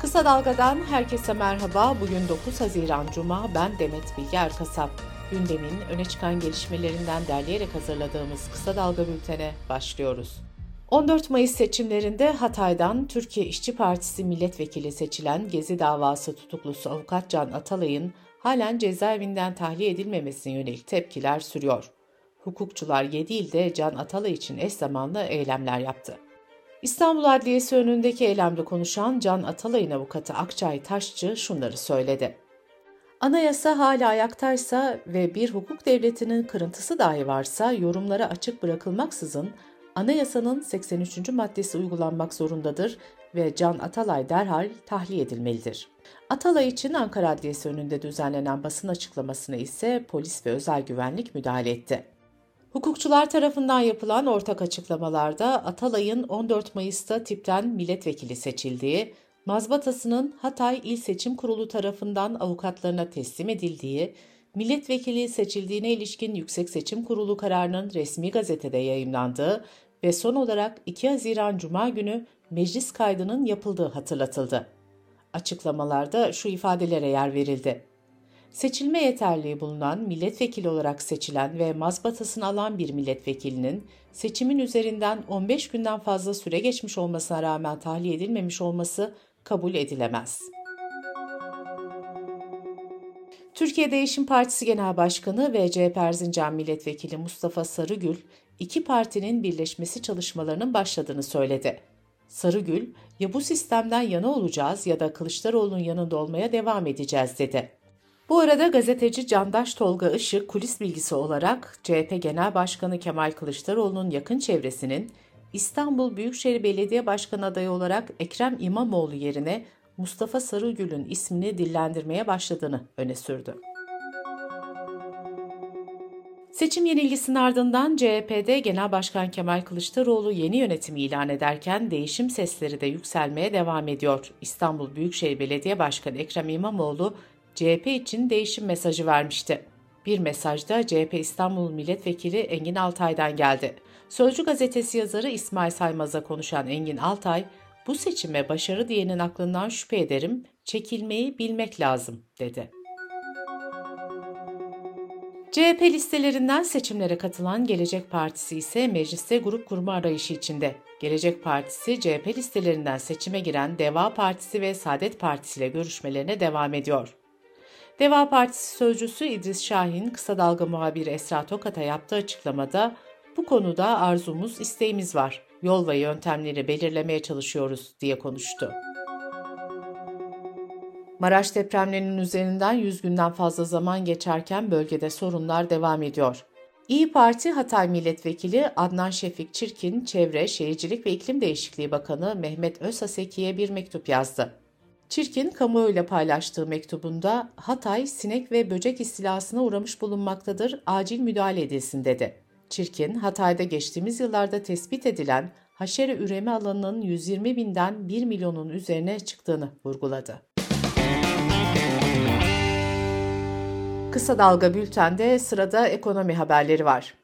Kısa Dalga'dan herkese merhaba. Bugün 9 Haziran Cuma. Ben Demet Bilge Erkasap. Gündemin öne çıkan gelişmelerinden derleyerek hazırladığımız Kısa Dalga bültene başlıyoruz. 14 Mayıs seçimlerinde Hatay'dan Türkiye İşçi Partisi milletvekili seçilen Gezi davası tutuklusu avukat Can Atalay'ın halen cezaevinden tahliye edilmemesine yönelik tepkiler sürüyor. Hukukçular 7 ilde Can Atalay için eş zamanlı eylemler yaptı. İstanbul Adliyesi önündeki eylemde konuşan Can Atalay'ın avukatı Akçay Taşçı şunları söyledi. Anayasa hala ayaktaysa ve bir hukuk devletinin kırıntısı dahi varsa yorumlara açık bırakılmaksızın anayasanın 83. maddesi uygulanmak zorundadır ve Can Atalay derhal tahliye edilmelidir. Atalay için Ankara Adliyesi önünde düzenlenen basın açıklamasına ise polis ve özel güvenlik müdahale etti. Hukukçular tarafından yapılan ortak açıklamalarda Atalay'ın 14 Mayıs'ta tipten milletvekili seçildiği, mazbatasının Hatay İl Seçim Kurulu tarafından avukatlarına teslim edildiği, milletvekili seçildiğine ilişkin Yüksek Seçim Kurulu kararının resmi gazetede yayımlandığı ve son olarak 2 Haziran Cuma günü meclis kaydının yapıldığı hatırlatıldı. Açıklamalarda şu ifadelere yer verildi. Seçilme yeterliği bulunan milletvekili olarak seçilen ve mazbatasını alan bir milletvekilinin seçimin üzerinden 15 günden fazla süre geçmiş olmasına rağmen tahliye edilmemiş olması kabul edilemez. Türkiye Değişim Partisi Genel Başkanı ve CHP Erzincan Milletvekili Mustafa Sarıgül, iki partinin birleşmesi çalışmalarının başladığını söyledi. Sarıgül, ya bu sistemden yana olacağız ya da Kılıçdaroğlu'nun yanında olmaya devam edeceğiz dedi. Bu arada gazeteci Candaş Tolga Işık kulis bilgisi olarak CHP Genel Başkanı Kemal Kılıçdaroğlu'nun yakın çevresinin İstanbul Büyükşehir Belediye Başkanı adayı olarak Ekrem İmamoğlu yerine Mustafa Sarıgül'ün ismini dillendirmeye başladığını öne sürdü. Seçim yenilgisinin ardından CHP'de Genel Başkan Kemal Kılıçdaroğlu yeni yönetimi ilan ederken değişim sesleri de yükselmeye devam ediyor. İstanbul Büyükşehir Belediye Başkanı Ekrem İmamoğlu CHP için değişim mesajı vermişti. Bir mesajda CHP İstanbul Milletvekili Engin Altay'dan geldi. Sözcü gazetesi yazarı İsmail Saymaz'a konuşan Engin Altay, bu seçime başarı diyenin aklından şüphe ederim, çekilmeyi bilmek lazım, dedi. CHP listelerinden seçimlere katılan Gelecek Partisi ise mecliste grup kurma arayışı içinde. Gelecek Partisi CHP listelerinden seçime giren Deva Partisi ve Saadet Partisi ile görüşmelerine devam ediyor. Deva Partisi sözcüsü İdris Şahin, kısa dalga muhabiri Esra Tokat'a yaptığı açıklamada bu konuda arzumuz, isteğimiz var. Yol ve yöntemleri belirlemeye çalışıyoruz diye konuştu. Maraş depremlerinin üzerinden 100 günden fazla zaman geçerken bölgede sorunlar devam ediyor. İyi Parti Hatay Milletvekili Adnan Şefik Çirkin, Çevre, Şehircilik ve İklim Değişikliği Bakanı Mehmet Özhaseki'ye bir mektup yazdı. Çirkin, kamuoyuyla paylaştığı mektubunda Hatay sinek ve böcek istilasına uğramış bulunmaktadır, acil müdahale edilsin dedi. Çirkin, Hatay'da geçtiğimiz yıllarda tespit edilen haşere üreme alanının 120 binden 1 milyonun üzerine çıktığını vurguladı. Kısa Dalga Bülten'de sırada ekonomi haberleri var.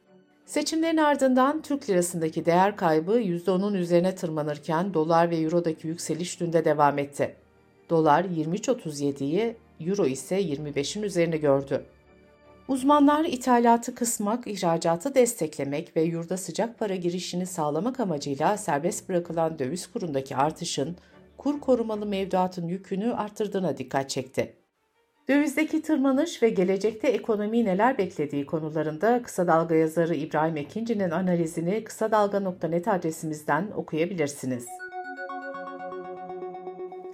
Seçimlerin ardından Türk lirasındaki değer kaybı %10'un üzerine tırmanırken dolar ve eurodaki yükseliş dün de devam etti. Dolar 23.37'yi, euro ise 25'in üzerine gördü. Uzmanlar ithalatı kısmak, ihracatı desteklemek ve yurda sıcak para girişini sağlamak amacıyla serbest bırakılan döviz kurundaki artışın kur korumalı mevduatın yükünü arttırdığına dikkat çekti. Dövizdeki tırmanış ve gelecekte ekonomiyi neler beklediği konularında Kısa Dalga yazarı İbrahim Ekinci'nin analizini kısa dalga.net adresimizden okuyabilirsiniz.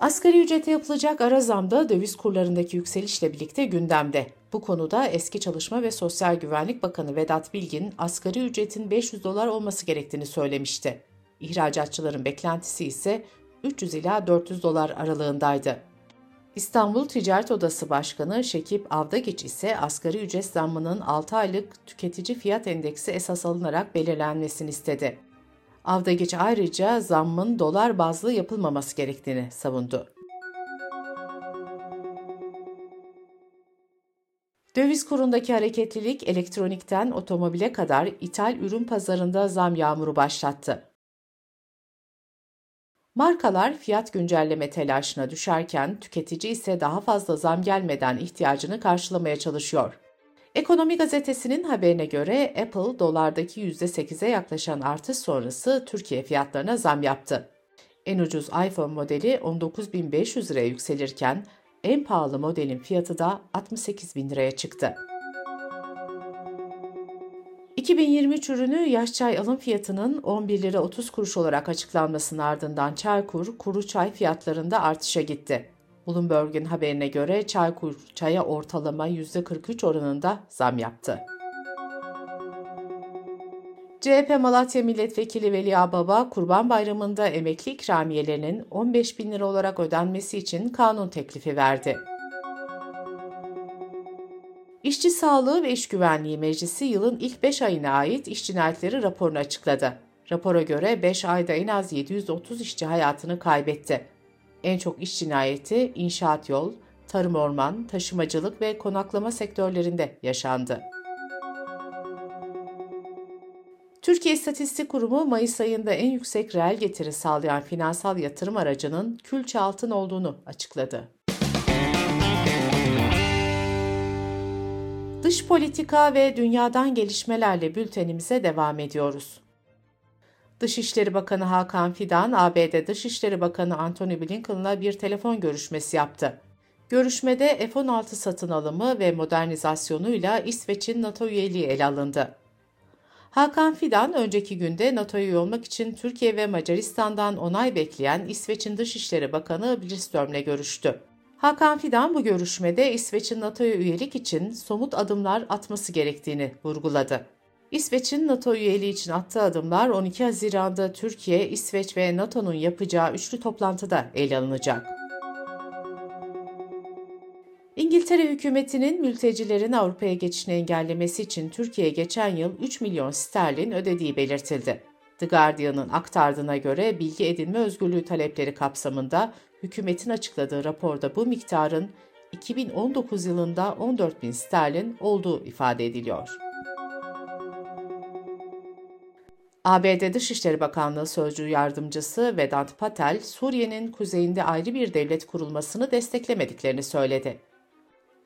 Asgari ücrete yapılacak ara zamda döviz kurlarındaki yükselişle birlikte gündemde. Bu konuda eski Çalışma ve Sosyal Güvenlik Bakanı Vedat Bilgin, asgari ücretin 500 dolar olması gerektiğini söylemişti. İhracatçıların beklentisi ise 300 ila 400 dolar aralığındaydı. İstanbul Ticaret Odası Başkanı Şekip Avdagiç ise asgari ücret zammının 6 aylık tüketici fiyat endeksi esas alınarak belirlenmesini istedi. Avdagiç ayrıca zammın dolar bazlı yapılmaması gerektiğini savundu. Döviz kurundaki hareketlilik elektronikten otomobile kadar ithal ürün pazarında zam yağmuru başlattı. Markalar fiyat güncelleme telaşına düşerken tüketici ise daha fazla zam gelmeden ihtiyacını karşılamaya çalışıyor. Ekonomi gazetesinin haberine göre Apple dolardaki %8'e yaklaşan artış sonrası Türkiye fiyatlarına zam yaptı. En ucuz iPhone modeli 19.500 liraya yükselirken en pahalı modelin fiyatı da 68.000 liraya çıktı. 2023 ürünü yaş çay alım fiyatının 11 lira 30 kuruş olarak açıklanmasının ardından Çaykur, kuru çay fiyatlarında artışa gitti. Bloomberg'in haberine göre Çaykur çaya ortalama %43 oranında zam yaptı. CHP Malatya Milletvekili Veli Ağbaba, Kurban Bayramı'nda emekli ikramiyelerinin 15 bin lira olarak ödenmesi için kanun teklifi verdi. İşçi Sağlığı ve İş Güvenliği Meclisi yılın ilk 5 ayına ait iş cinayetleri raporunu açıkladı. Rapora göre 5 ayda en az 730 işçi hayatını kaybetti. En çok iş cinayeti inşaat yol, tarım orman, taşımacılık ve konaklama sektörlerinde yaşandı. Türkiye İstatistik Kurumu Mayıs ayında en yüksek reel getiri sağlayan finansal yatırım aracının külçe altın olduğunu açıkladı. Dış politika ve dünyadan gelişmelerle bültenimize devam ediyoruz. Dışişleri Bakanı Hakan Fidan, ABD Dışişleri Bakanı Antony Blinken'la bir telefon görüşmesi yaptı. Görüşmede F-16 satın alımı ve modernizasyonuyla İsveç'in NATO üyeliği ele alındı. Hakan Fidan önceki günde NATO'ya üye olmak için Türkiye ve Macaristan'dan onay bekleyen İsveç'in Dışişleri Bakanı Billström'le görüştü. Hakan Fidan bu görüşmede İsveç'in NATO'ya üyelik için somut adımlar atması gerektiğini vurguladı. İsveç'in NATO üyeliği için attığı adımlar 12 Haziran'da Türkiye, İsveç ve NATO'nun yapacağı üçlü toplantıda ele alınacak. İngiltere hükümetinin mültecilerin Avrupa'ya geçişini engellemesi için Türkiye'ye geçen yıl 3 milyon sterlin ödediği belirtildi. The Guardian'ın aktardığına göre bilgi edinme özgürlüğü talepleri kapsamında hükümetin açıkladığı raporda bu miktarın 2019 yılında 14 bin sterlin olduğu ifade ediliyor. ABD Dışişleri Bakanlığı Sözcü Yardımcısı Vedant Patel, Suriye'nin kuzeyinde ayrı bir devlet kurulmasını desteklemediklerini söyledi.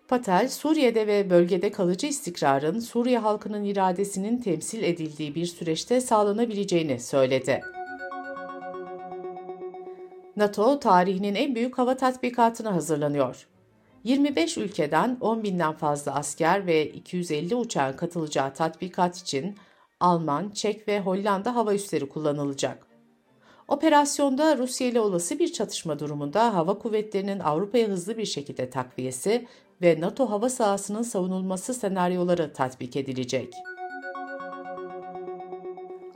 Patel, Suriye'de ve bölgede kalıcı istikrarın Suriye halkının iradesinin temsil edildiği bir süreçte sağlanabileceğini söyledi. NATO, tarihinin en büyük hava tatbikatına hazırlanıyor. 25 ülkeden 10 binden fazla asker ve 250 uçağın katılacağı tatbikat için Alman, Çek ve Hollanda hava üsleri kullanılacak. Operasyonda Rusya ile olası bir çatışma durumunda hava kuvvetlerinin Avrupa'ya hızlı bir şekilde takviyesi ve NATO hava sahasının savunulması senaryoları tatbik edilecek.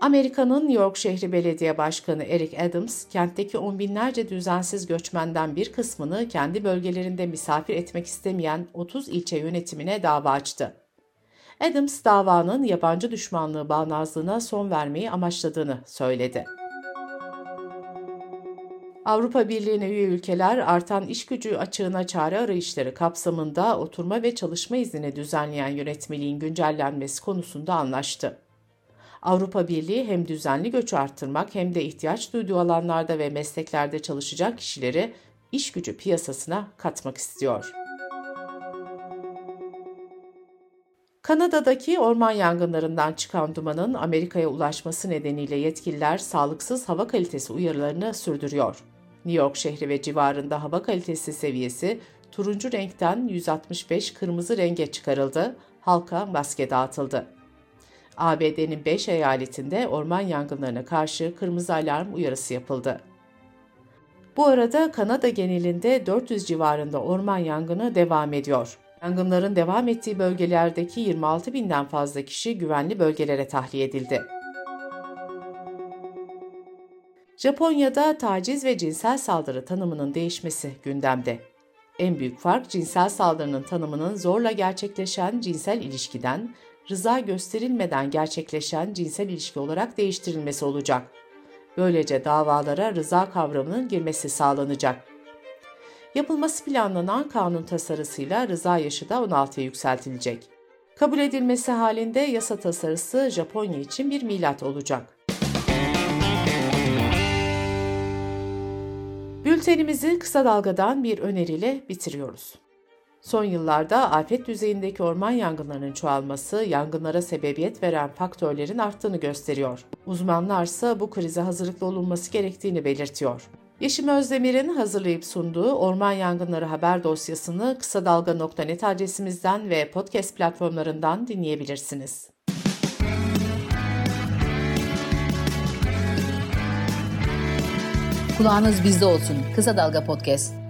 Amerika'nın New York şehri belediye başkanı Eric Adams, kentteki on binlerce düzensiz göçmenden bir kısmını kendi bölgelerinde misafir etmek istemeyen 30 ilçe yönetimine dava açtı. Adams davanın yabancı düşmanlığı bağnazlığına son vermeyi amaçladığını söyledi. Avrupa Birliği'ne üye ülkeler artan iş gücü açığına çare arayışları kapsamında oturma ve çalışma iznini düzenleyen yönetmeliğin güncellenmesi konusunda anlaştı. Avrupa Birliği hem düzenli göçü arttırmak hem de ihtiyaç duyduğu alanlarda ve mesleklerde çalışacak kişileri iş gücü piyasasına katmak istiyor. Kanada'daki orman yangınlarından çıkan dumanın Amerika'ya ulaşması nedeniyle yetkililer sağlıksız hava kalitesi uyarılarını sürdürüyor. New York şehri ve civarında hava kalitesi seviyesi turuncu renkten 165 kırmızı renge çıkarıldı, halka maske dağıtıldı. ABD'nin 5 eyaletinde orman yangınlarına karşı kırmızı alarm uyarısı yapıldı. Bu arada Kanada genelinde 400 civarında orman yangını devam ediyor. Yangınların devam ettiği bölgelerdeki 26 binden fazla kişi güvenli bölgelere tahliye edildi. Japonya'da taciz ve cinsel saldırı tanımının değişmesi gündemde. En büyük fark cinsel saldırının tanımının zorla gerçekleşen cinsel ilişkiden, rıza gösterilmeden gerçekleşen cinsel ilişki olarak değiştirilmesi olacak. Böylece davalara rıza kavramının girmesi sağlanacak. Yapılması planlanan kanun tasarısıyla rıza yaşı da 16'ya yükseltilecek. Kabul edilmesi halinde yasa tasarısı Japonya için bir milat olacak. Bültenimizi kısa dalgadan bir öneriyle bitiriyoruz. Son yıllarda afet düzeyindeki orman yangınlarının çoğalması yangınlara sebebiyet veren faktörlerin arttığını gösteriyor. Uzmanlar ise bu krize hazırlıklı olunması gerektiğini belirtiyor. Yeşim Özdemir'in hazırlayıp sunduğu Orman Yangınları haber dosyasını kısa dalga.net adresimizden ve podcast platformlarından dinleyebilirsiniz. Kulağınız bizde olsun. Kısa Dalga Podcast.